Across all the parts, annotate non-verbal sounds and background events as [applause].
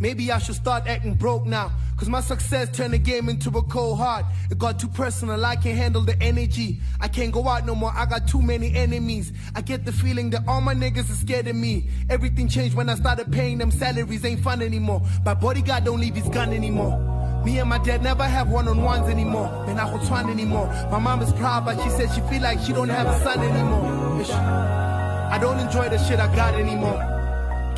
Maybe I should start acting broke now. Cause my success turned the game into a cold heart. It got too personal, I can't handle the energy. I can't go out no more, I got too many enemies. I get the feeling that all my niggas are scared of me. Everything changed when I started paying them salaries, ain't fun anymore. My bodyguard don't leave his gun anymore. Me and my dad never have one-on-ones anymore. Man, I hold anymore. My mom is proud, but she said she feel like she don't have a son anymore. I don't enjoy the shit I got anymore.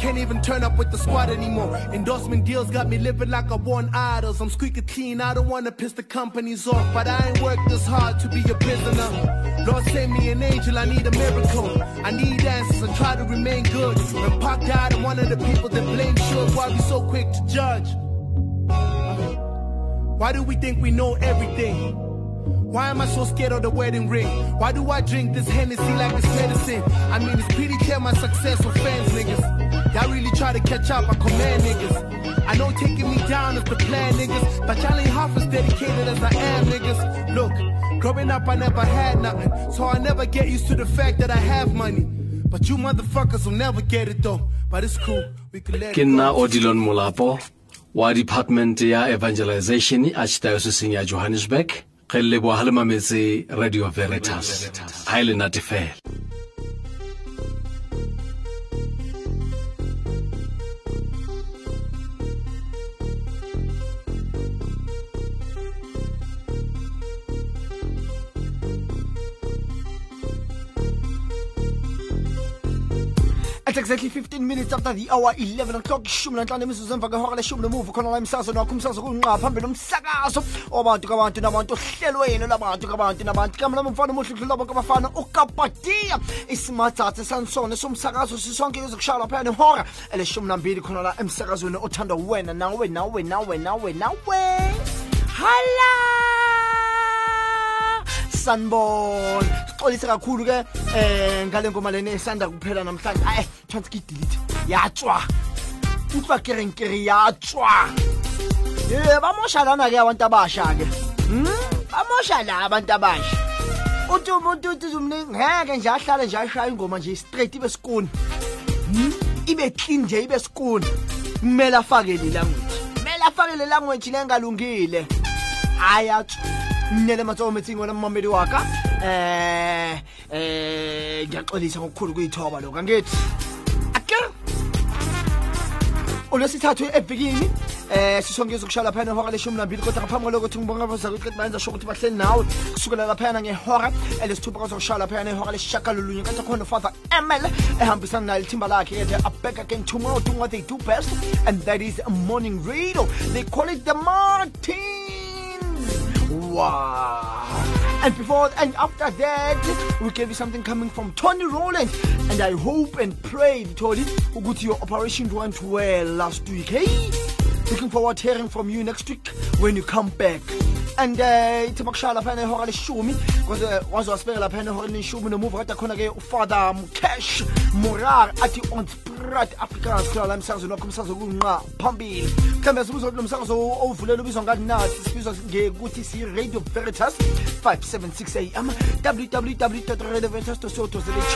Can't even turn up with the squad anymore. Endorsement deals got me living like I won idols. I'm squeaky clean, I don't wanna piss the companies off. But I ain't worked this hard to be a prisoner. Lord send me an angel, I need a miracle. I need answers, I try to remain good. When Pac died, I'm one of the people that blame sure why we so quick to judge. Why do we think we know everything? Why am I so scared of the wedding ring? Why do I drink this Hennessy like it's medicine? I mean, it's pretty clear my success fans, niggas. Y'all really try to catch up, I command niggas. I know taking me down is the plan, niggas. But y'all ain't half as dedicated as I am, niggas. Look, growing up, I never had nothing. So I never get used to the fact that I have money. But you motherfuckers will never get it though. But it's cool, we can let it go. odilon molapo wa department ya evangelization archdioceseng ya johannesburg ge le leboa le mametse radio veritas ga e le nate At exactly 15 minutes after the hour 11 o'clock. Ishumi nanhlanu imizuzu emva kwehora leshumi nomuva khona la emsakazweni wakho umsakazo kunqa phambili umsakazo wabantu kabantu nabantu ohlelweni labantu kabantu nabantu. Kama nami mfana omuhle udlula bonke ukapatiya isimatsatse sansone somsakazo sisonke ezokushaya laphaya nehora eleshumi nambili khona la emsakazweni othandwa wena nawe nawe nawe nawe nawe. Hala sanbon sixolise kakhulu ke eh ngale ngoma leni esanda kuphela namhlanje. Ayi chance ke delete. Yatswa. Utlwa ke reng ke re yatswa. Eh bamosha lana ke abantu abasha ke. Hm bamosha la abantu abasha. Uthi umuntu uthi umni ngeke nje ahlale nje ashaya ingoma nje straight ibe skuni hm ibe clean nje ibe skuni kumele afake le language. Kumele afake le language lengalungile ayatswa nnele matsogo metsing wena mmamedi wa ka. Um um ngiyaxolisa ngokukhulu kuyithoba lokho angithi akere olwesithathu evikini eh sisonke sokushaya laphana ihora leshumi nambili kodwa ngaphambi kwaloko ukuthi ngibonga abazayo bayenza sho ukuthi bahleli nawe kusukela laphana ngehora elesithupha kwazokushaya laphana ihora lesishagalolunye. Kanti khona father emel ehambisana nayo lithimba lakhe ke are back tomorrow doing what they do best and that is a morning radio. They call it the martins wow. And before and after that we gave you something coming from tony roland and i hope and pray tony ukuthi your operation went well last week hey? Looking forward to hearing from you next week when you come back. And uh ithi bakushaya laphana ihora leshumi. Waze wasibeka laphana ehoreni leshumi. Nomuva kade khona-ke ufather mcash morar athi on sprat africans khona emsakazweni wakho umsakazo kunqa phambili. Mhlawumbe sibuza kulo msakazo owuvulela ubizwa ngani nathi sibizwa ngekuthi siyi-radio veritas 576 am www veritas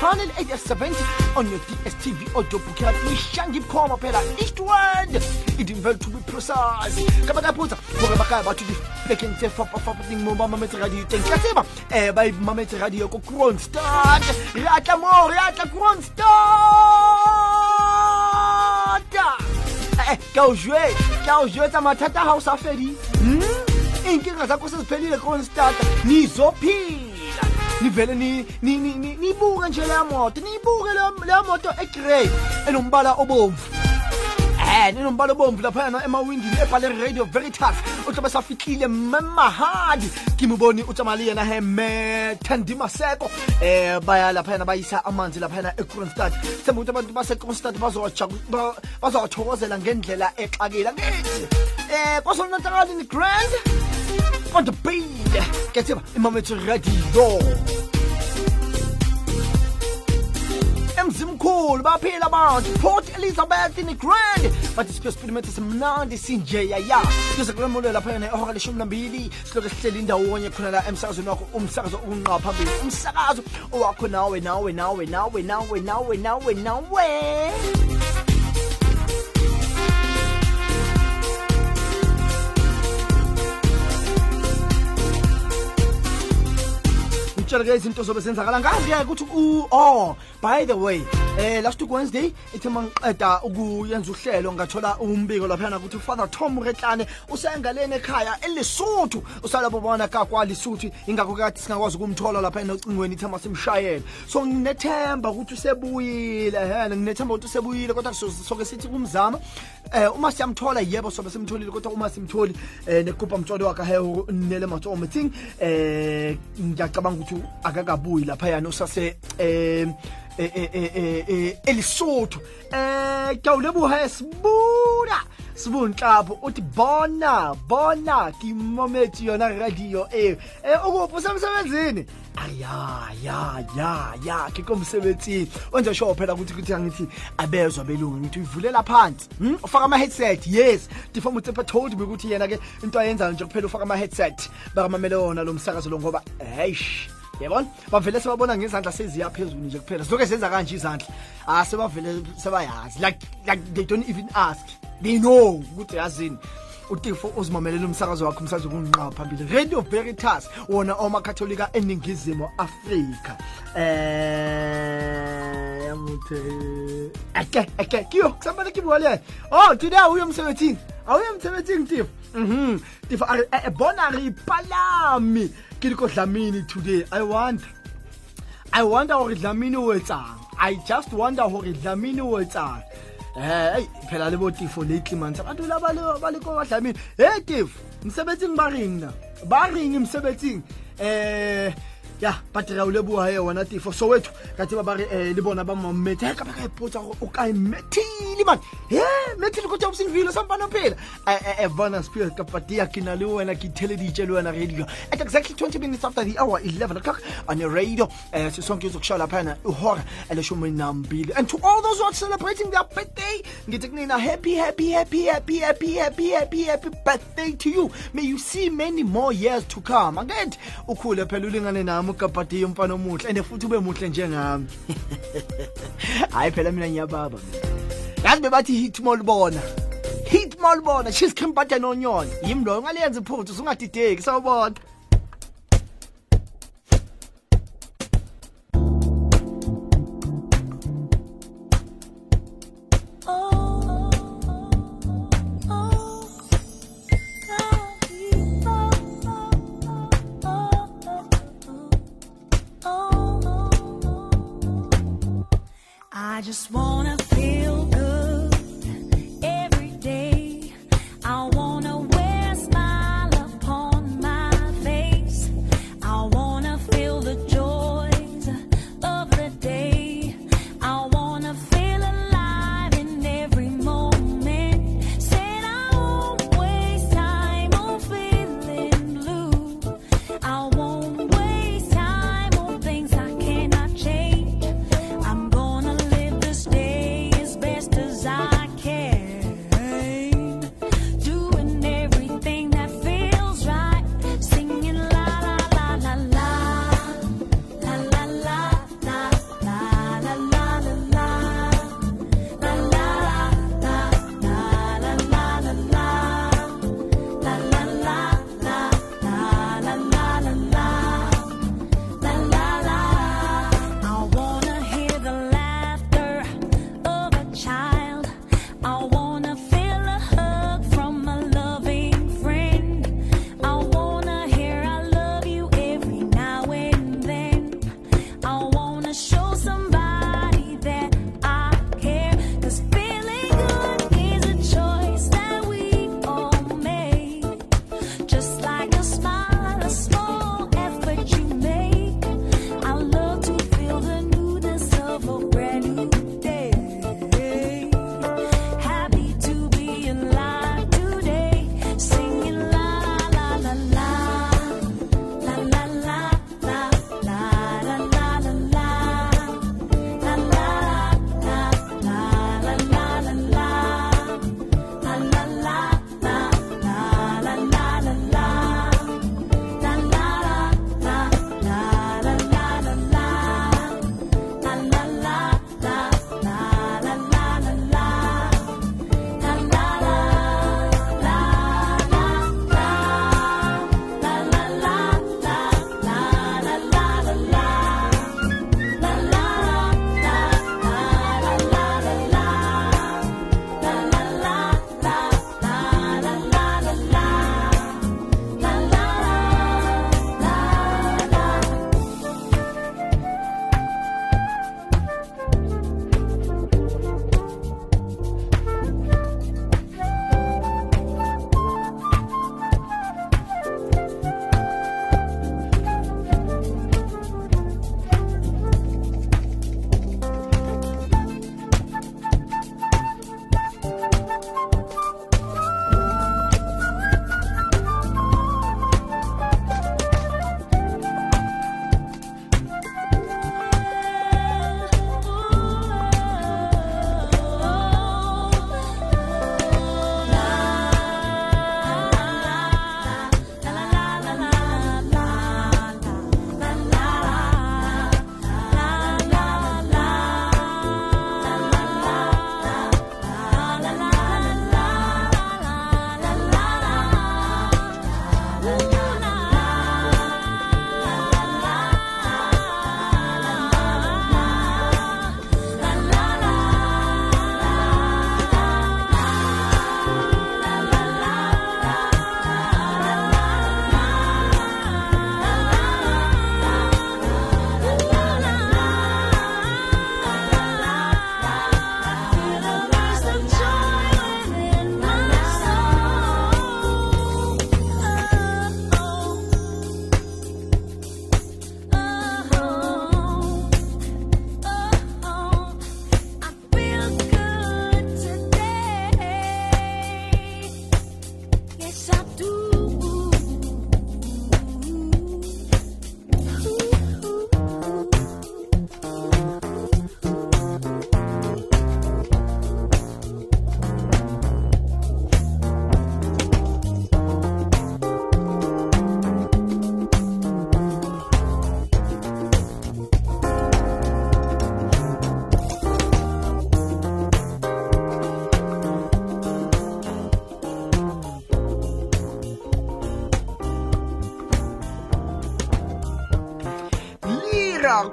channel 870 on your dstv audio booker ishangi ibukhoma phela eastward idinvel to be precise. Ka ba ka potsa gore ba kae batho diflekeng tse fapafapating mo ba mametse radio. Teng ka tseba um ba mametse radio ko kroonstad re atla mo re atla kroonstad Eh, ke o jwetsa ke o jwetsa mathata ha o sa fedi Hmm? inkinga zakho seziphelile kronstad nizophila. Nivele ni- ni- ni- ni- niyibuke nje leya moto niyibuke leya- leya moto egrey enombala obomvu eh ninombala obomvu laphayana emawindini ebhale radio veritas utlobe safihlile memahadi kimuboni utsamali yena he metendi maseko. Eh baya laphayana bayisa amanzi laphayana ekronstad sembe ukuthi abantu basekronstad bazawathokozela ngendlela exakile. Ngithi eh kosolonantakalini grand. Kodwa bile ketseba imamethu radio baphila abantu port elizabeth in grand. Bathi siphiwe sipilimethe simnandi sinjeya ya size kulemulo lapha ehora leshumi nambili. Siloke sihleli indawonye khona la emsakazweni wakho umsakazo okunqa phambili. Umsakazo owakho nawe nawe nawe nawe nawe nawe nawe nawe. ngitshela ke izinto zobe senzakala nganje ukuthi u oh by the way eh last week wednesday ithe mangiqeda ukuyenza uhlelo ngathola umbiko laphana ukuthi ufather tom retlane usengaleni ekhaya elisuthu usalabo bona kakwali suthi ingakho kathi singakwazi ukumthola lapha enocingweni ithe masimshayele so nginethemba ukuthi usebuyile he nginethemba ukuthi usebuyile kodwa soke sithi kumzama eh uma siyamthola yebo sobe simtholile kodwa uma simtholi eh nekupha mtsholo wakhe he nele mathomo thing eh ngiyacabanga ukuthi akakabuyi lapha yana usase eh eh eh eh elisotho. Eh kawulebuha sibuda sibunhlapho uthi bona bona kimomethi yona radio eh eh ukuphi usemsebenzini? Aya ya ya ya kikomsebenzini wenze sure phela ukuthi kuthi angithi abezwa belungu ngithi uyivulela phansi. Hm ufaka ama headset yes difomu tsepha told me ukuthi yena ke into ayenzayo nje kuphela ufaka ama headset bakamamele wona lo msakazo lo ngoba eish. Yabona? Bavele sebabona ngezandla seziya phezulu nje kuphela. Siloke senza kanje izandla. Ah sebavele sebayazi. Like like they don't even ask. They know ukuthi yazini. Utifo uzimamelela umsakazo wakho umsakazo kunqa phambili. Radio veritas wona omakatholika eningizimu afrika. Eh yamuthe ake ake kiyo kusambale kibole oh today uyo emsebenzini. Awuye emsebenzini tifo mhm. Tifo bona re palami. Ke diko dlamini today. I wonder. I wonder hore dlamini o etsang. I just wonder hore dlamini o etsang. Hey phela le botifo lately man abantu la ba le ko badlamini hey tifo msebenzing ba ring na? Ba ring emsebenzing eh ya ra o leboha he wona tifo sowetho ka tseba ba re um le bona ba mammete ka ba ka ipotsa gore o kae methile man e methile ko dobsonville sampano phela bona spirit kapa dia ke na le wena ke le wena radio. At exactly 20 minutes after the hour 11 o'clock on the radio um sisonke izokushaya laphana ihora eleshumi nambili and to all those who are celebrating their birthday ngithi kunina happy happy happy happy happy happy happy happy birthday to you. May you see many more years to come. Angethi ukhule phela ulingane nami ukapati umfana omuhle and futhi ube muhle njengami [laughs] hayi phela mina ngiyababa yazi bebathi hit molibona hit molibona cream butter nonyoni. Yimi loyo ngaliyenza iphuthu usungadideki sawubona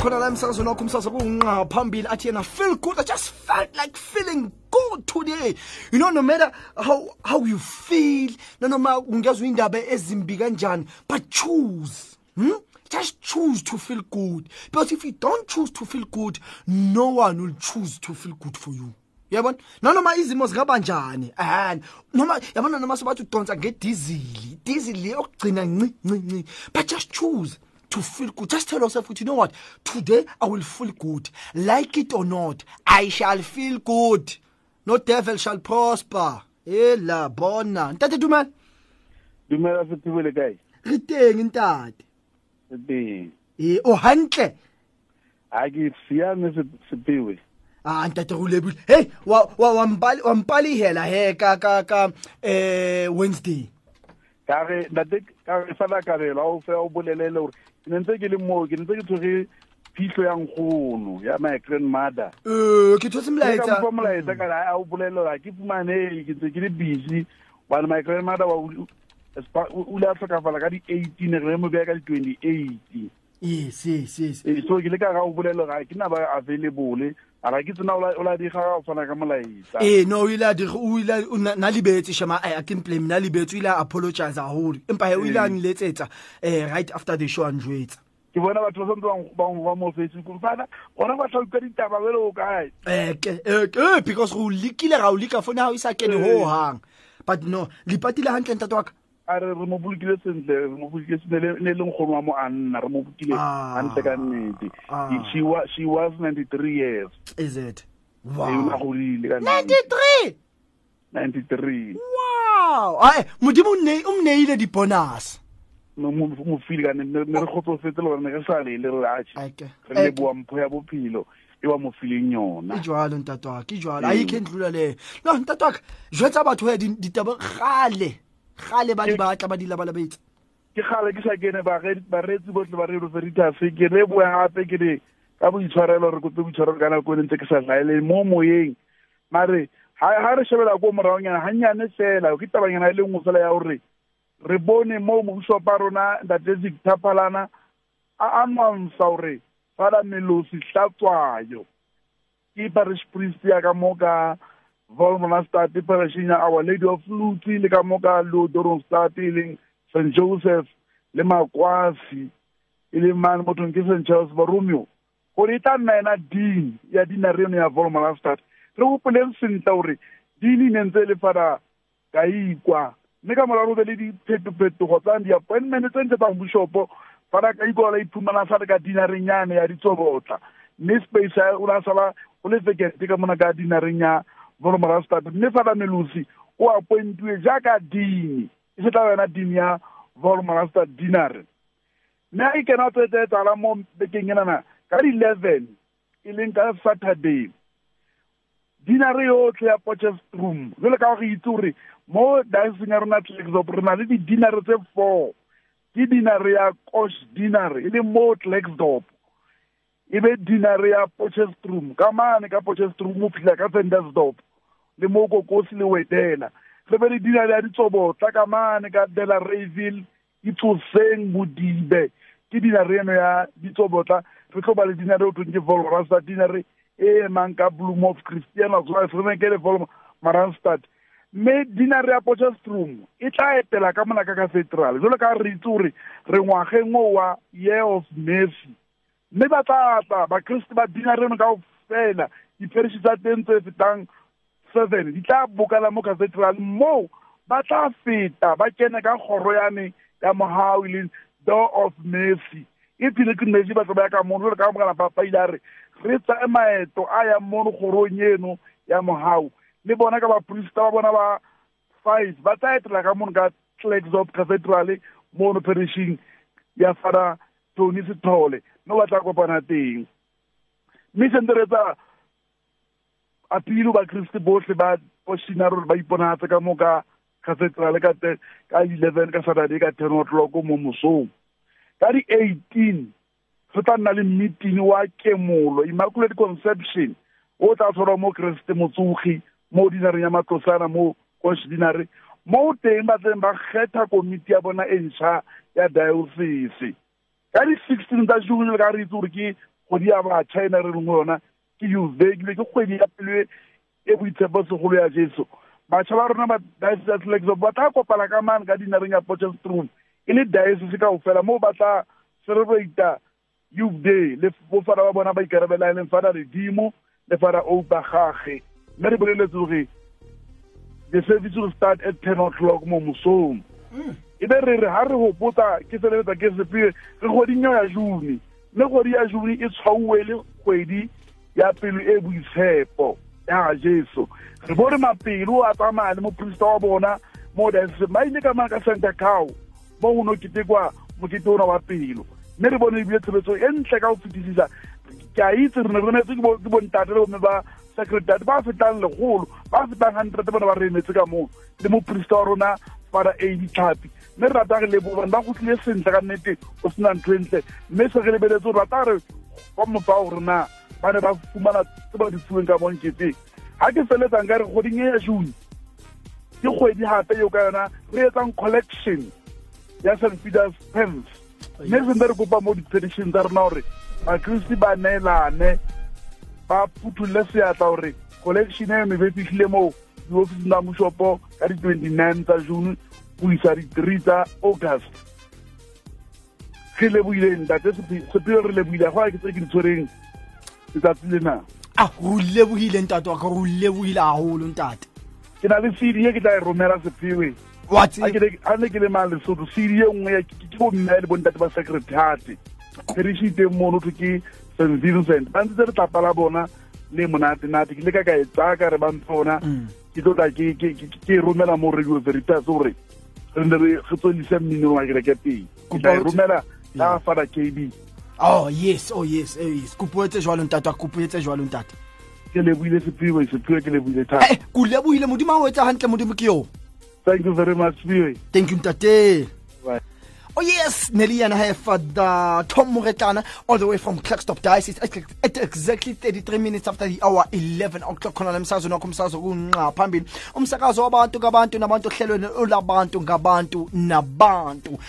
khona la emsakazweni wakho umsakazo kunqa phambili athi yena feel good i just felt like feeling good today. You know no matter how how you feel nanoma ungezwe indaba ezimbi kanjani but choose hmm? just choose to feel good. Because if you don't choose to feel good no one will choose to feel good for you. Yabona? Nanoma izimo zingaba njani and noma yabona noma sobathi udonsa ngedizili dizili yokugcina nci nci nci. But just choose. To feel good. Just tell yourself you know what? Today i will feel good. Like it or not i shall feel good. No devil shall prosper. Ela bona. Ntate dumela dumela sephiwe le kae? Re teng ntate? Seteng e o hantle? A ke siame sephiwe ah ntate go lebile hey wa wa wa mpali wa mpalihela he ka ka ka eh wednesday? Ka re ntate ka re fela kabelo a o fe o bolelele gore ke ne ntse ke le moo ke ntse ke tshwere phitlho ya nkgono ya my grandmother. Eh ke thotse ka molaetsa mfa molaetsa ka re a o bolelela ke fumanee ke ntse ke le busy. One my grandmother wa o ile a tlhokafala ka di-eighteen re mo beya ka di-twenty-eight. Yes yes yes. Eh, so ke le ka ga o bolelo ga ke na ba available a ga ke tsena o la diga ga o fana ka molaetsa. Eh no o ile a di o ile na lebetse shema a ke mplem na lebetse o ile a apologize haholo. Empa he o ile a nletsetsa eh right after the show a njwetsa. Ke bona batho ba santse ba mo facebook bana bona ba tlhauka ditaba bele o kae? Eh eh eh, because go likile ga o lika fone ha o isa kene ho hang. But no lipatile hantle ntate wa ka a re re mo bolokile sentle re mo bolokile sentle le- ne e leng kgono wa mo a nna re mo bokile Ah. gantle ka nnete. Ah. she was she was 93 years. Is it? E ona wow godile ka nnete. 93 93 wow. Ai modimo o nne- o mneile di-bonus. No, mo mo feel ka nnete. ne ne re kgotsofetse le gore ne re sa le le re atšhe Ake. re leboa mpho ya bophelo e wa mo fileng yona. E jalo ntate wa ka e jalo a ikhe ndlula leyo no ntate wa ka jwetsa batho he di- ditaba gale gale ba di batla ba di labalabetse. ke gale ke sa kene bare- bareetsi botlhe ba radio veritas ke re boe gape ke re ka boitshwarelo re kotse boitshwarelo ka nako e ntse ke sa tlhaele mo moyeng. Mare ha ha re shebela ko moraonyana gannyane fela ke tabanyana e le nngwe fela ya gore re bone mo mobusopa rona ntate victor phalana a announsa gore fada melosi hlatswayo ke parish priest ya ka mo ka volmonastat parishing ya our lady of lutsi le ka mo ka leodoronstad e leng st joseph le makwasi e leng mane mothong ke st charles boromeo gore e tla nna ena dean ya dinare eno ya volmonastat re gopoleng sentle gore dean e ne ntse e le fada ka ikwa. Mme ka morago be le diphetophetogo tsa di-appointment tse ntse tsang boshopo fada ka ikwa la iphumana sa re ka dinareng yane ya ditsobotla. Mme space o o a sala o le vekente ka mona ka dinareng ya volomorastat mme fada melosi o appointiwe jaaka dini e se tla wena dini ya volomorastat dinare mme a ikena tsetse tsala mo bekeng enana ka di-eleven e leng ka saturday. Dinare yotlhe ya potchefstroom jale ka go itse gore mo diceng ya rona tlaxop re na le di-dinare tse four. Ke dinare ya cosh dinare e leng mo tlaxdop e be dinare ya potchefstroom. Ka mane ka potchefstroom o phila ka vendersdop le mo kokosi le wetela. Re be le dinare ya ditsobotla. Ka mane ka dela rayville itsoseng bodibe ke dinare eno ya ditsobotla. Re tlo ba le dinare o tweng ke volrasta dinare e emang ka bloom of christianas life re ke le vol maranstad mme dinare ya potchefstroom e tla etela ka mona ka cathedral jalo ka re itse gore re ngwageng o wa year of mercy mme ba tla tla bakriste ba dina reno kao fela dipherisi tsa teng tse fetang seven di tla bokala mo cathedral moo ba tla feta ba kene ka kgoro yane ya mogao e leng door of mercy. E phile ke mercy ba tla ba ya ka mono jalo ka mokana papa ile a re re tsae maeto a yang mono kgorong eno ya mogao le bona ka baporista ba bona ba five ba tla etela ka mono ka claxop cathedral mono perishing ya fada tony sethole mme ba tla kopana teng. Mme sente re tsa apilo bakriste botlhe ba oshina gore ba iponatse ka moka cathedral ka ka eleven ka saturday ka ten o'clock mo mosong. Ka di-eighteen go tla nna le meeting wa kemolo immaculate conception o tla tshwarwa mo kreste motsogi mo dinareng ya matlosana mo considinary mo teng ba tleng ba kgetha komiti ya bona e ntšha ya diocese ka di-sixteen tsa june le ka re itse gore ke kgwedi ya ba china re leng yona ke uvekile ke kgwedi ya pele e boitshepo segolo ya jesu. Batšha ba rona ba diocese ya ba tla kopana ka mane ka dinareng ya potchefstroom. E le diocese kao fela moo ba tla celebrata youth day le bofara ba bona ba ikarabelang leng fada redimo le fada oupa gage mme re boleletse gore the service will start at ten o'clock mo mosong e be re re ha re hopotsa ke seleletsa ke sepile re kgweding eo ya june. Mme kgwedi ya june e tshwauwe le kgwedi ya pelo e boitshepo ya jesu. Re bone mapelo a tsamaya le moporista wa bona mo diocese ba ile ka mana ka santa cow mo go no ketekwa mokete ona wa pelo. Mme re bone ebile tshebetso e ntle ka go fetisisa. Ke a itse re ne re metse ke bontate le bomme ba secretary ba fetang legolo ba fetang hundred bona ba re emetse ka moo. Le moporista wa rona fara a ditlhapi mme re rata re lebobane ba gotlile sentle ka nnete o sena ntho e ntle. Mme se re lebeletse gore rata re kwa mofao gore na ba ne ba fumana tse ba di fuweng ka monketeng ga ke feletsang ka re goding e ya june ke kgwedi gape eo ka yona re etsang collection ya st peters pens. Mme sente re kopa mo di-tradition tsa rona gore bakristi ba neelane ba phuthulle seatla gore collection e eno be fitlhile moo diofising tsa moshopo ka di-twenty-nine tsa june go isa di-three tsa august. Ke leboile ntate sephele re leboile go a ke tse ke di tshwereng letsatsi lena. A go lebohile ntate wa ka go lebohile haholo ntate. Ke na le cd e ke tla e romela sephewe a ne- ke le mang lesotho cd e nngwe ke bomme le bontate ba secretariat perishiteng mono tho ke st vincent. Ba ntse re tlapa la bona le monatenate ke le ka ka e tsaya ka re ba mpona ke tlo tla ke romela mo radio veritas gore re ne re tswelise mmino wa kereke pele ke tla e romela ka fada kb oh yes oh yes oh yes. Kopo etse jwalo ntate wa kopo etse jwalo ntate. Ke leboile sephiwe sephiwe ke leboile thata. Eh, ko lebohile modimo a o etsa hantle modimo ke yo. Thank you very much sephiwe thank you ntate. Oh yes, Nelly and I have uh, Father Tom Moretana all the way from Klerksdorp Diocese. At, exactly 33 minutes after the hour 11 o'clock. Khona lemsakazo nokho umsakazo kunqa phambili. Umsakazo wabantu ngabantu nabantu ohlelweni olabantu ngabantu nabantu.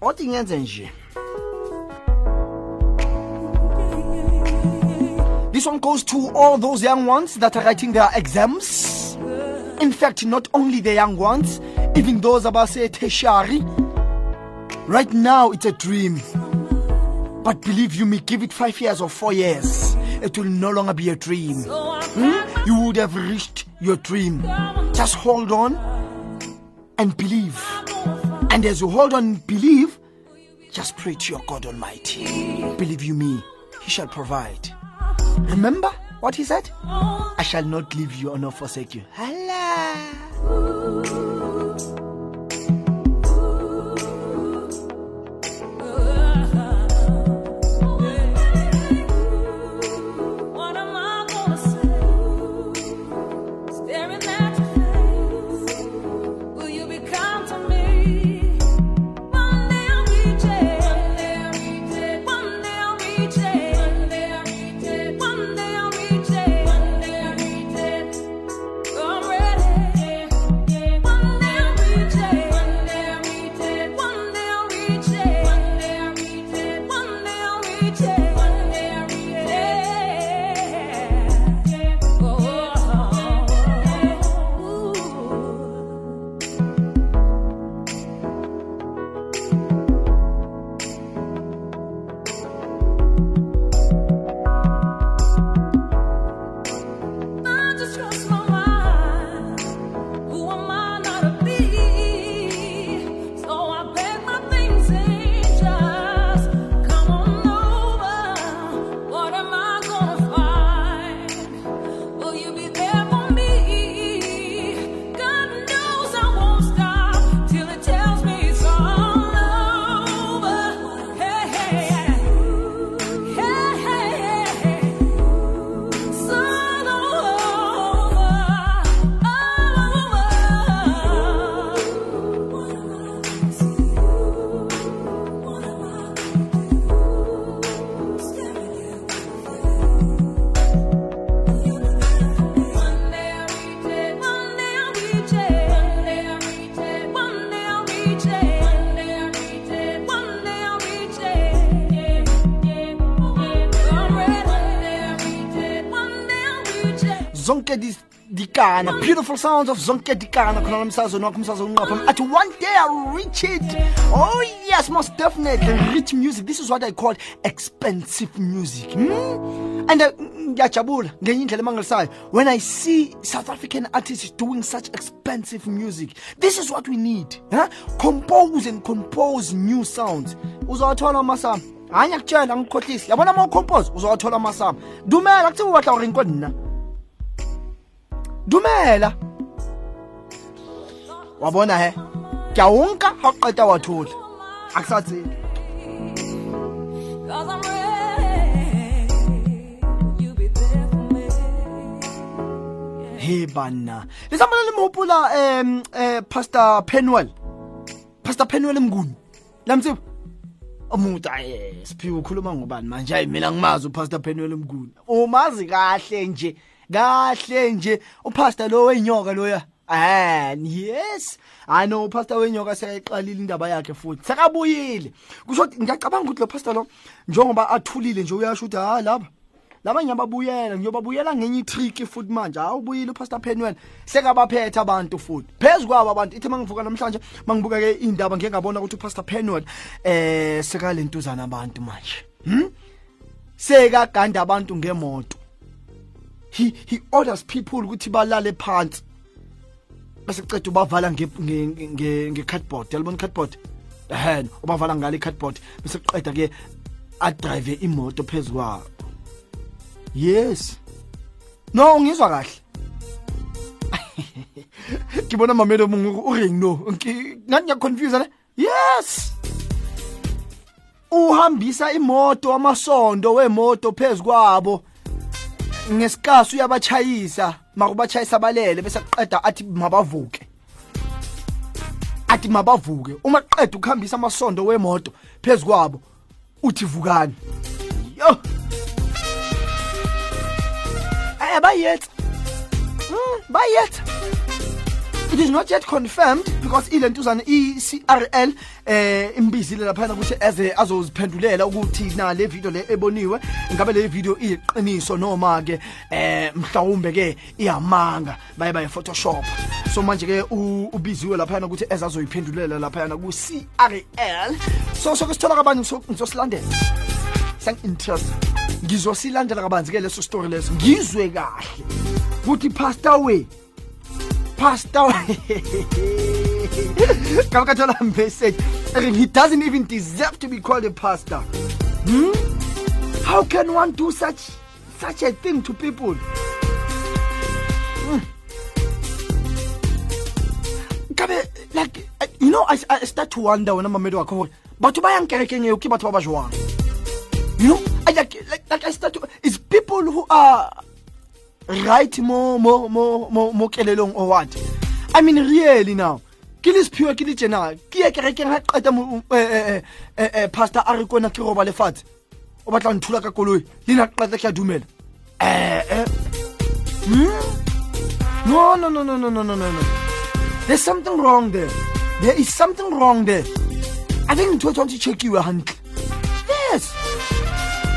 Othi ngenze nje? This one goes to all those young ones that are writing their exams. In fact, not only the young ones, even those about say tertiary. Right now, it's a dream. But believe you me, give it five years or four years, it will no longer be a dream. Hmm? You would have reached your dream. Just hold on and believe. And as you hold on and believe, just pray to your God Almighty. Believe you me, He shall provide. Remember what He said? I shall not leave you or not forsake you. Allah. Zonke di- dikana beautiful sounds of zonke dikana khona lo msazweni wakho umsazweni unqapha athi one day i'll reach it. Oh yes most definitely. Rich music this is what i call expensive music. Hmm? and uh, ngiyajabula ngenye indlela emangalisayo. When i see south african artists doing such expensive music this is what we need huh? compose and compose new sounds. Uzawathola amasama hayi ngiyakutshela ngikhohlisi yabona uma ucompose uzawathola amasama dumela kuthiwa ubatla gore nko dumela. Wabona he? Ke a onka ga o qeta wa thola. A ke sa tsebe. Cause I'm ready. You be there for me. he banna. Le tsamana le mohopola um uh, pastor penwell. Pastor penwell mnguni. Lamtsiba umuntu aye siphiwe ukhuluma ngobani manje? Hayi mina ngimazi upastor penwell mnguni. Umazi kahle nje. Kahle nje. Upastor lo wenyoka loya. Ah yes. I know pastor wenyoka seyayiqalile indaba yakhe futhi. Sekabuyile. Kusho ukuthi ngiyacabanga ukuthi lo pastor lo njengoba athulile nje uyasho ukuthi ha lapha labanye ababuyela ngiyobabuyela ngenye itrick futhi manje. Hawu ubuyile upastor Penwell sekabaphethe abantu futhi. Phezukwabo abantu ithi mangivuka namhlanje mangibuka ke indaba ngeke ngabona ukuthi upastor Penwell eh sekalentuzana abantu manje. Hm sekaganda abantu ngemoto. He he orders people ukuthi balale phansi. Bese ceda ubavala nge nge- nge nge cardboard. Yalibona cardboard ehena ubavala ngale cardboard bese qeda ke adrive imoto phezukwabo yes. No ngizwa kahle. [laughs] Ngibona mamelo mungu uring no. Ngi- ngathi ngiyaconfuse ne yes. Uhambisa imoto amasondo wemoto phezukwabo ngesikasi uyabachayisa makubachayisa balele bese qeda athi mabavuke. Athi mabavuke. Uma qeda ukuhambisa amasondo wemoto phezukwabo uthi vukani. Yo! Eh bayetha. Mm, bayetha. It is not yet confirmed because ilentuzana i-CRL eh imbizile lapha ukuthi eze azoziphendulela ukuthi na le video le eboniwe ngabe le video iyiqiniso noma ke eh mhlawumbe ke iyamanga baye baye photoshop. So manje ke u- ubiziwe lapha ukuthi eze azoyiphendulela lapha ku CRL so so kusithola kabanzi ngizosilandela? Sangi-interest ngizosilandela kabanzi ke leso story leso. Ngizwe kahle. Ukuthi pastor we pastor. [laughs] Kamkathola message. He doesn't even deserve to be called a pastor. Hmm? how can one do such such a thing to people? Hmm. kabe like uh, you know I, I start to wonder wena mamedi wakho gore batho ba yang kerekeng eo ke batho ba ba jwang you know I, like, like, like I start to it's people who are right mo mo mo mo mo kelelong or what i mean really now ke le sephiwe ke le tjena ke ye kerekeng ga qeta eh, eh, eh, pastor a re kona ke roba lefatshe. O batla nthula ka koloi le na qeta ke a dumela. Eh hmm? no no no no no no no no there's something wrong there. There is something wrong there. I think ntho e tshwanetse checkiwe hantle. Yes.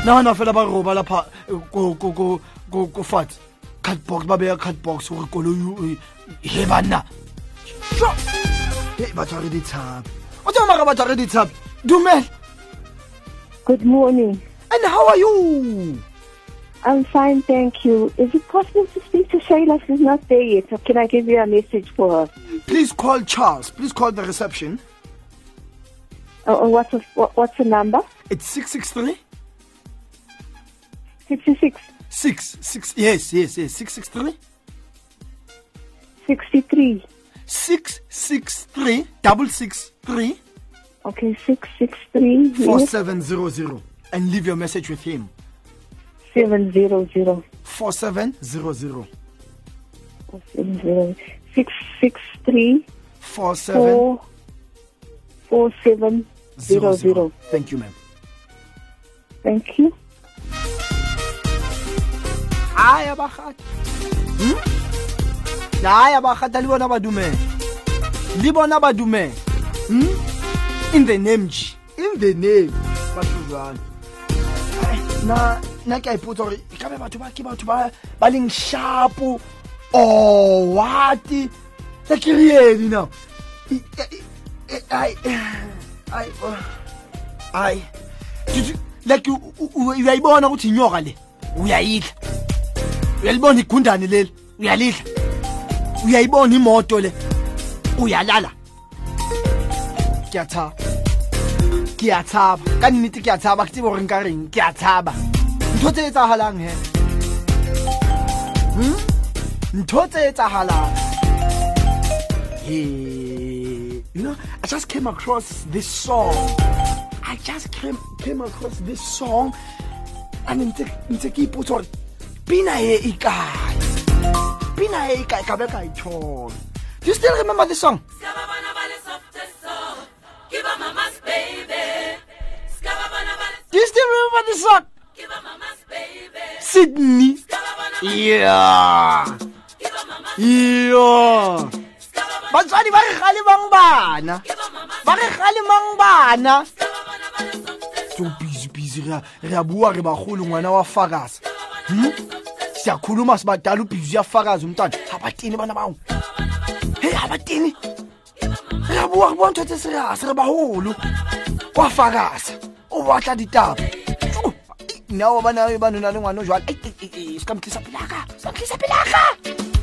Nahana fela ba roba lapha ko ko ko ko ko fatshe cardbox ba beya cardbox gore koloi he banna e ba tshware ditshapi o tsama mara ba tshware ditshapi dumela Good morning. and how are you I'm fine, thank you. Is it possible to speak to Shayla? She's not there yet. Or can I give you a message for her? please call charles please call the reception Uh, uh, what's, the, what, what's the number? it's 663 66, six six yes yes yes six six three. Sixty three. Six six three double six three. Okay, six six three. Four yes. seven zero zero, and leave your message with him. Seven zero zero. Four seven zero zero. Four seven zero six six three. Four seven. Four, four seven zero zero. zero. Thank you, ma'am. Thank you. Hayi abagata Hmm? hayi abagata le bona ba dumela le bona ba dumela Hmm? in the name nje in the name batho jalo na nna ke a ipotsa gore e kabe batho ba ke batho ba leng sharpo or what like really now I- I- I- I- oh, ai like uyayibona ukuthi inyoka le uyayidla uyalibona igundane leli? Uyalidla? Uyayibona imoto le? Uyalala? Ke a tshaba ke a tshaba ka nnete ke a tshaba ke tsebe gore nka reng ke a tshaba ntho tse etsagalang he? Hmm? ntho tse etsagalang Hey, you know, I just came across this song. I just came, came across this song. And ntse ke ipotsa gore pina e e kae pina e e kae ka be ka e thola do you still remember this song? Do you still remember this song? Sydney. Yeah. Yeah. batswadi ba re galemang bana? Ba re galemang bana? So busy busy re a- bua re bagolo ngwana wa fakaza Hmm? siyakhuluma sibadala ubhizi uyafakaza umntwana. Abatini bana bawo. Heyi abatini rabuwa kuba ntho tse serase re baholo. Wa fakasa o batla ditaba nao ba bana ba nona le ngwana o jwale sekamtlisa pelaka sekamtlisa pelaka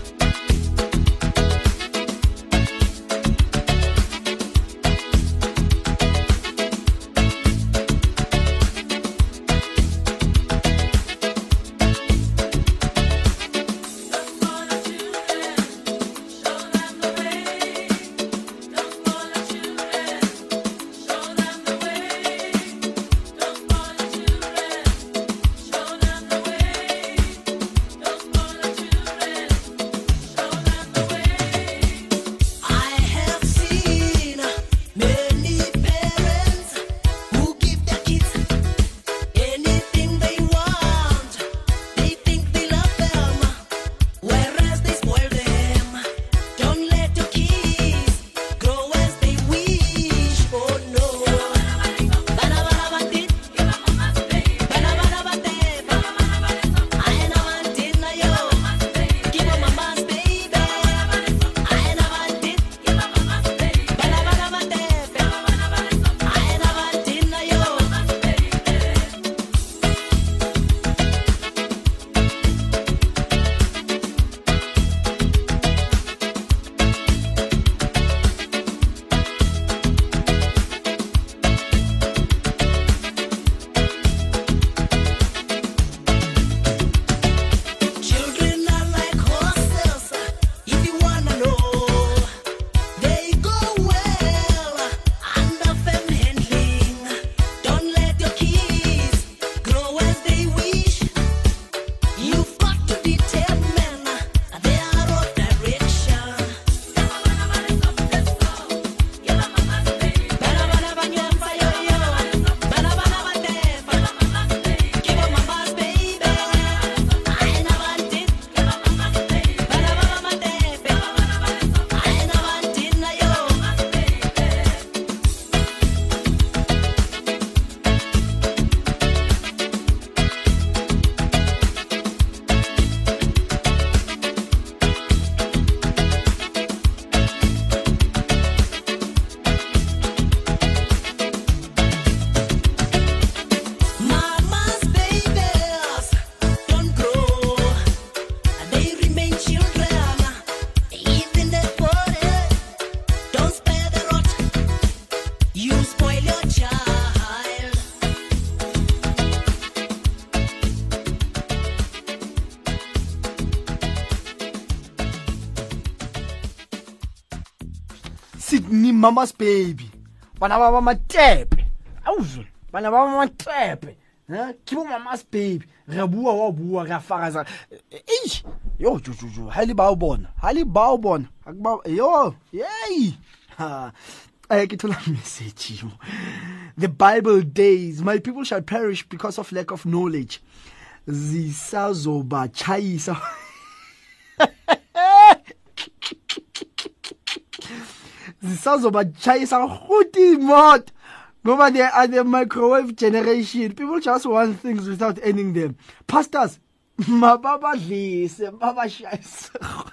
mama's baby. Bana ba ba matepe. Awuzwe bana ba ba matepe. Ke bo mama's baby. Re a bua wa bua re a fakaza ei yo jo jo jo ha le ba o bona. Ha le ba o bona yo ha. Eh ke thola message the bible days my people shall perish because of lack of knowledge. Zisazoba chayisa [laughs] zisazobatshayisa rhuti imoto ngoba they are the microwave generation. People just want things without ending them. Pastors [laughs] mababadlise babashayise [laughs]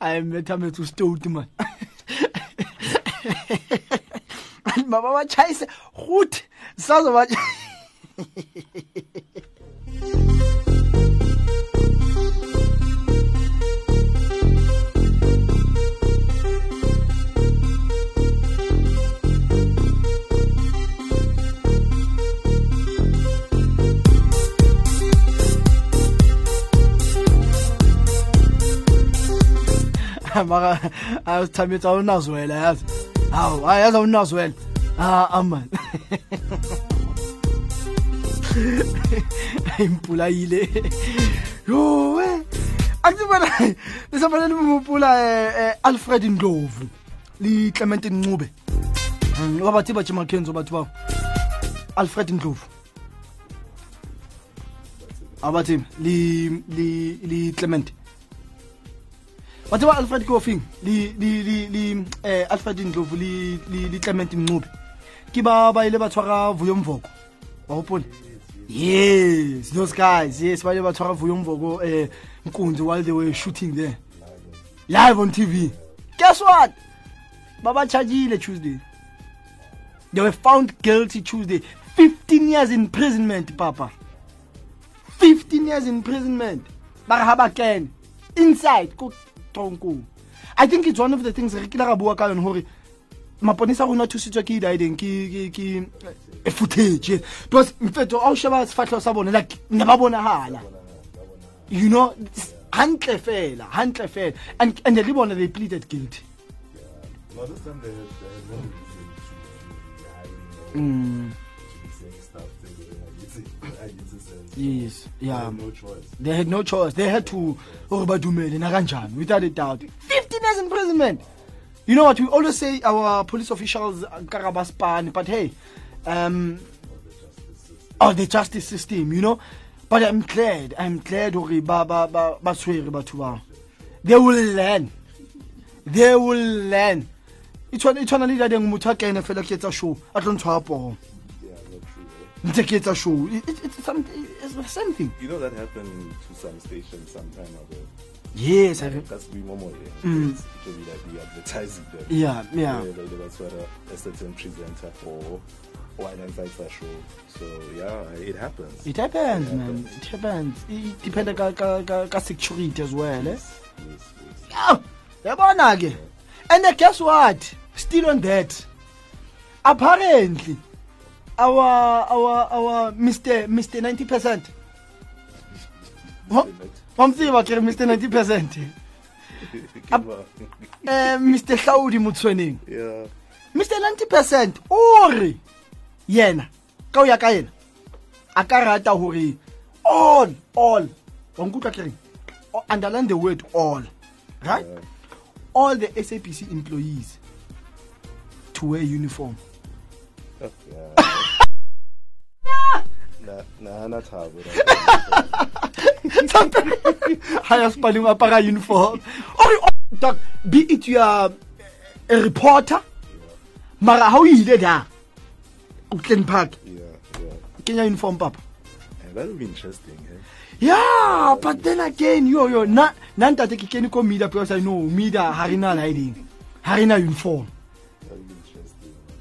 I metha methu stout man. [laughs] Mababachayise goed sazoba mara [laughs] thamitsa awunazwela yazi hawu hayi yazi awunazwela ha aman [laughs] impula yile yowe antsibona lisambana limpula eh, eh, alfred ndlovu li clementine ncube. Hmm, Wa bathi baje makhenzo batho ba alfred ndlovu. Abathi li li li clement wathi ba alfred li li eh ndlovu li clement ncube ke ba ba ile ba tshwara vuyo wa hopole yes those guys yes ba ile ba tshwara vuyo eh nkunzi while they were shooting there. Live on tv guess what? Baba chargile tuesday. They were found guilty tuesday. 15 years imprisonment papa. 15 years imprisonment. Ba re ba kene inside ko tronko i think it's one of the things re kile ra bua ka yone hore maponisa rona thusitswe ke idideng ke ke- ke e footage. Because mfeto a o sheba sefatlhego sa bone like ne ba bonahala. You know hantle fela hantle fela. And and le bona they pleaded guilty. Or Mm. To be saying stuff to the Agiti- Agiti sense. yes yeah. no choice. they had no choice. They had to hore ba dumele na kanjani without a doubt. 15 years imprisonment you know what? We always say our police officials karabaspan but hey um oh the justice system you know? But i'm glad i'm glad hore ba ba ba ba tshwere batho ba they will learn. They will learn. E tshwana e tshwana le dadeng motho a kene fela ke etsa show a tlo ntshwara pogo ntse ke etsa show It- it- it's something it's the same thing You know that happened to some stations some time ago. yes I, That's we Momo. Mm. Usually that we advertising them. yeah yeah Where they, they was of a certain presenter for one and vice show. So yeah, it happens. It happens, It man. happens. It happens. It depends ka ka ka, ka security as well, eh? Yes, yes. Yeah. Yabona ke. And guess what? Still on that. Apparently our our our Mr Mr 90%. What? Wamtsiba ke Mr 90%. Give up. Eh Mr Hlaudi Mutshweneng. yeah. Mr 90% o re yena ka o ya ka yena a ka rata hore all all wa nkutlwa ke reng O- underline the word all right Yeah. all the SAPC employees to wear uniform Oh, yeah. Na na na thabo. higher spelling apara uniform or or- doc be it you are a reporter mara ha o ile da? O Glen Park kenya uniform papa? That would be interesting. Eh? yeah but then again yo yo na na ntate ke kene ko media because i know media ha re na hiding ha re na uniform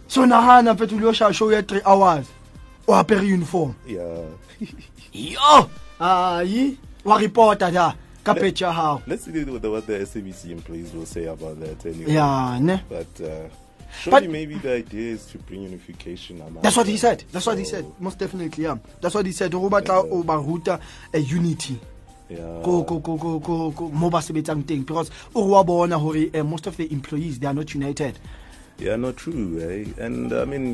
so nahana mfethu lo sha show ya 3 hours o apere uniform Yeah. yo ayi wa reporter da ka page ya hao Let's see what the, what the SABC employees will say about that anyway. yeah ne But uh, surely But- maybe the idea is to bring unification among That's what he said. That's what he said. Most definitely, yeah. That's what he said. Ho batla o ba ruta a unity. Yeah. Ko ko ko ko ko ko mo ba sebetsang teng because o wa bona hore eh, most of the employees they are not united. Yeah, not true, eh? And I mean,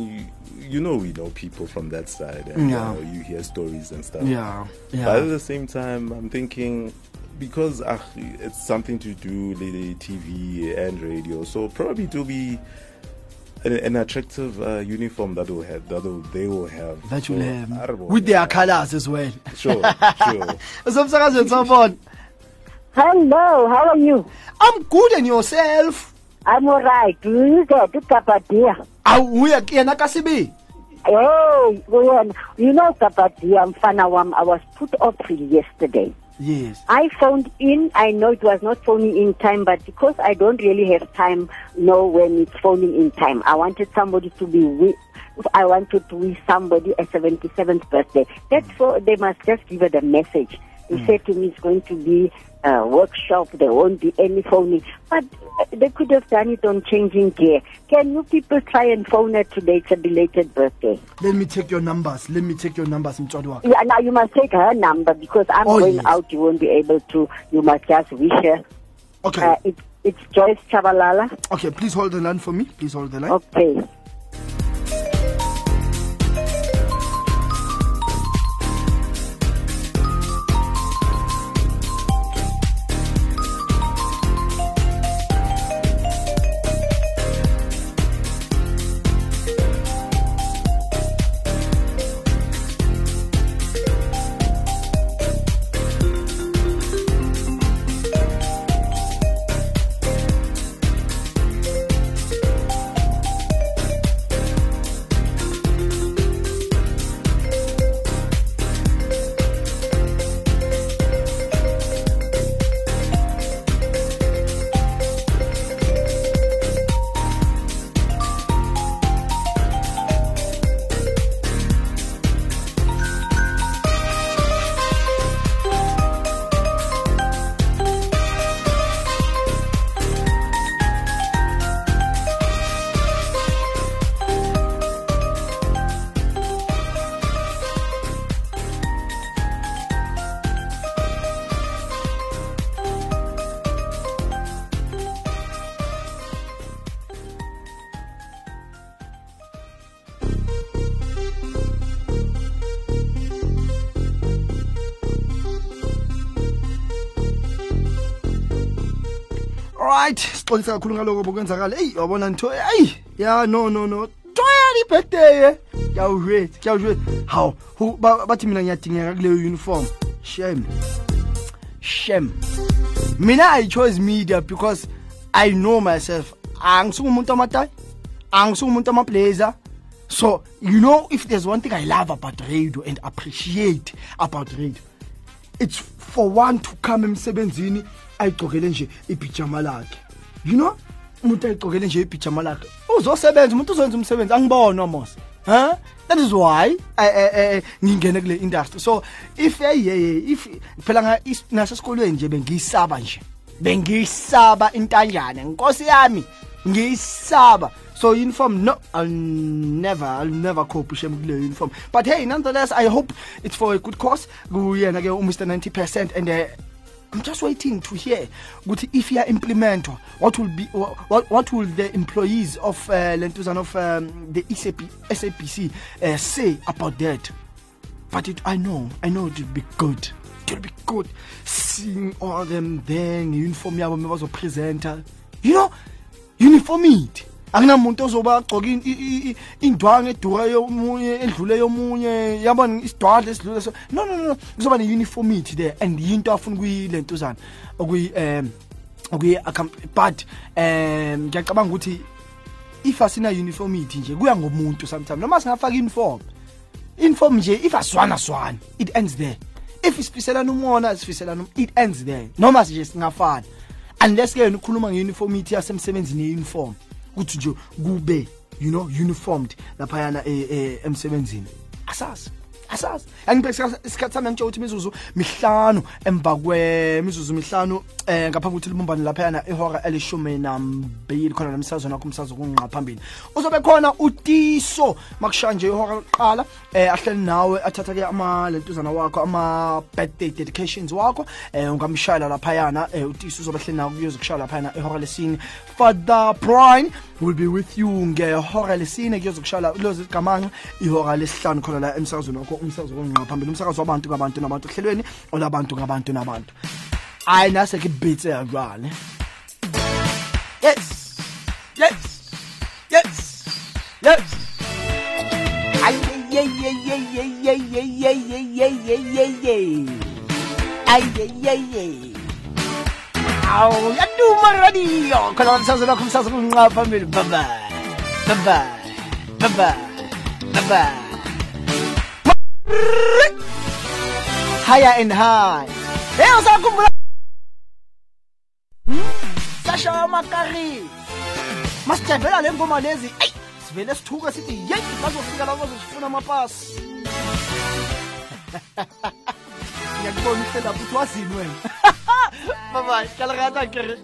you, you know, we know people from that side, and Yeah. uh, you hear stories and stuff. Yeah. yeah. But at the same time, I'm thinking because uh, it's something to do with the TV and radio, so probably it will be an, an attractive uh, uniform that will have that will, they will have. That So, will have don't know. with their colors as well. Sure, sure. [laughs] Somsakazweni sawubona. Hello, how are you? I'm good and yourself. I'm all right. You get to Kapadia. awu uya yena kasibi Oh, well, you know Kapadia, Mfana Wam, I was put off yesterday. yes I phoned in. I know it was not phoning in time, but because I don't really have time, know when it's phoning in time. I wanted somebody to be with. I wanted to wish somebody a 77th birthday. That's for they must just give her the message. They said to me it's going to be a workshop. There won't be any phoning, but uh, they could have done it on changing gear. Can you people try and phone her today? It's a belated birthday. let me take your numbers let me take your numbers wakhe Yeah, now you must take her number because I'm Oh, going yes. out. You won't be able to. You must just wish her. okay Uh, it, it's Joyce Chabalala. okay please hold the line for me please hold the line Okay. Sixolisa kakhulu ngaloko bokwenzakala. Eyi wabona nto? Eyi ya no no no. Joyani ibirthday kyawujwethu kyawujwethu hawu bathi mina ngiyadingeka kuleyo uniform. Shem shem. Mina i chose media because i know myself. Angisukumuntu amatayi angisukumuntu amablazer. So you know if there's one thing i love about radio and appreciate about radio it's for one to come emsebenzini ayigcokele nje ibhijama lakhe you know? Umuntu ayigcokele nje ibhijama lakhe. Uzosebenza umuntu uzowenza umsebenzi. Angibona mos huh? That is why ngingene kule industry. So if hey, if phela nasesikolweni nje bengiyisaba nje. Bengiyisaba intanjana nkosi yami ngiyisaba so uniform no i'll never i'll never cope shame kule uniform. But hey nonetheless i hope it's for a good cause. Kuyena ke umr 90 percent and uh, I'm just waiting to hear ukuthi if ya implementwa what will be what, what will the employees of uh, lentuzana of um, the SAP, SABC uh, say about that? But it, I know I know it will be good. It will be good. Seeing all them there nge-uniform yabo mebazopresenta you know uniformity akunamuntu ozoba agcoka in- i- i- i- indwangu edura yomunye edlule yomunye yabona isidwadla esidlule so no no no kuzoba ne-uniformity there and yinto afuna ukuyilentuzana okuyi um okuyi but um ngiyacabanga ukuthi if asina uniformity nje kuya ngomuntu sometimes. Noma singafaka uniform inform nje if aswana swana it ends there. If isifiselana umona sifiselana um- it ends there. Noma nje singafana unless ke yena ukhuluma ngeuniformity yasemsebenzini yeuniform. Ukuthi nje kube you know uniformed laphayana eh, eh, emsebenzini. Asazi asazi angibheka isikhathi sami ngitsho ukuthi imizuzu mihlanu emva kwemizuzu mihlanu eh ngaphambi ukuthi libumbane laphayana ihora elishumi nambili khona nomsazweni wakho umsazo kunqa phambili uzobe khona utiso makushaya nje ihora lokuqala eh ahleli nawe athatha ke ama lentuzana wakho ama birthday dedications wakho eh ungamshayela laphayana eh utiso uzobe hleli nawe kuyozokushaya laphayana ihora lesine. Father brian will be with you ngehora lesine kuyozokushaya lozo igamanxa ihora lesihlanu khona la emsakazweni wakho umsakazo konqa phambili umsakazo wabantu ngabantu nabantu ohlelweni olabantu ngabantu nabantu hayi nase kibitse yajwane yes yes yes yes ay ye ye ye ye ye ye ye ye ye ye ye ye ay ye ye ye aw yadu Vuma Radio khona umsakazo lakho umsakazo kunqa phambili bye bye bye bye bye bye bye higher and high hey usakhumbula Hmm? Sasha Makari masijavela le ngoma lezi eyi sivele sithuka sithi yeyi bazofika labo bazosifuna amapasi [laughs] ngiyakubona uhlela ukuthi wazini wena bye kalakata kere.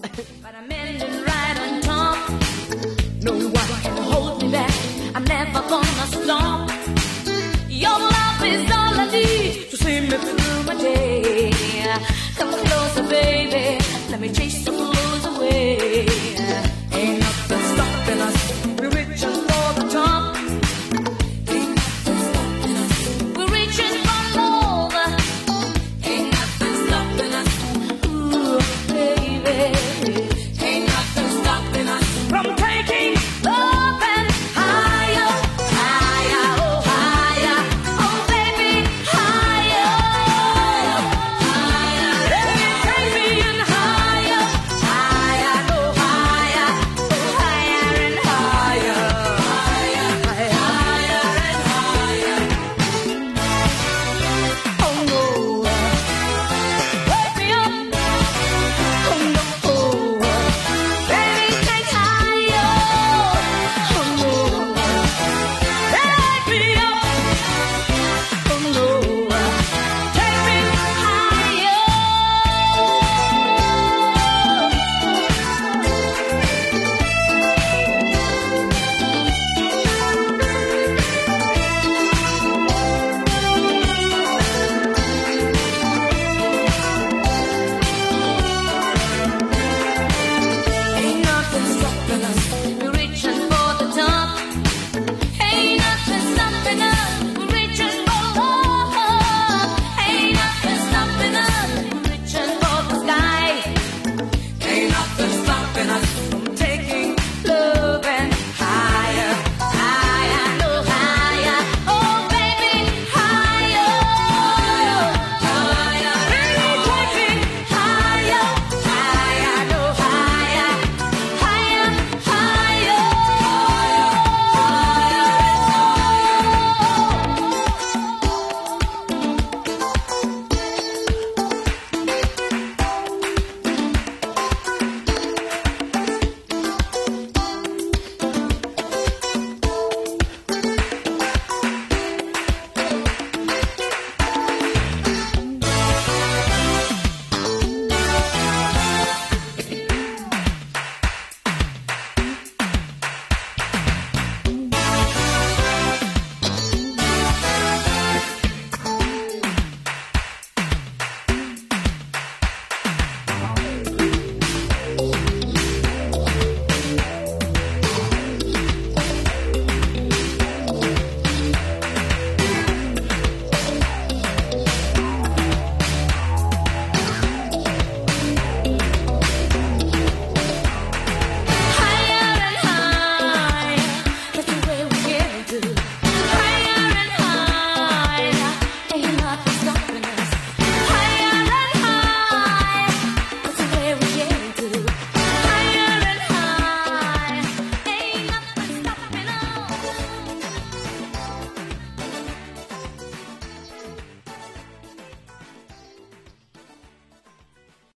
No one can hold me back. I'm never gonna stop. Your love is all I need to see me through my day. Come closer, baby. Let me chase the blues away. Ain't nothing stopping us. We're reaching for the top. We're reaching for love. Ain't nothing stopping us. Baby.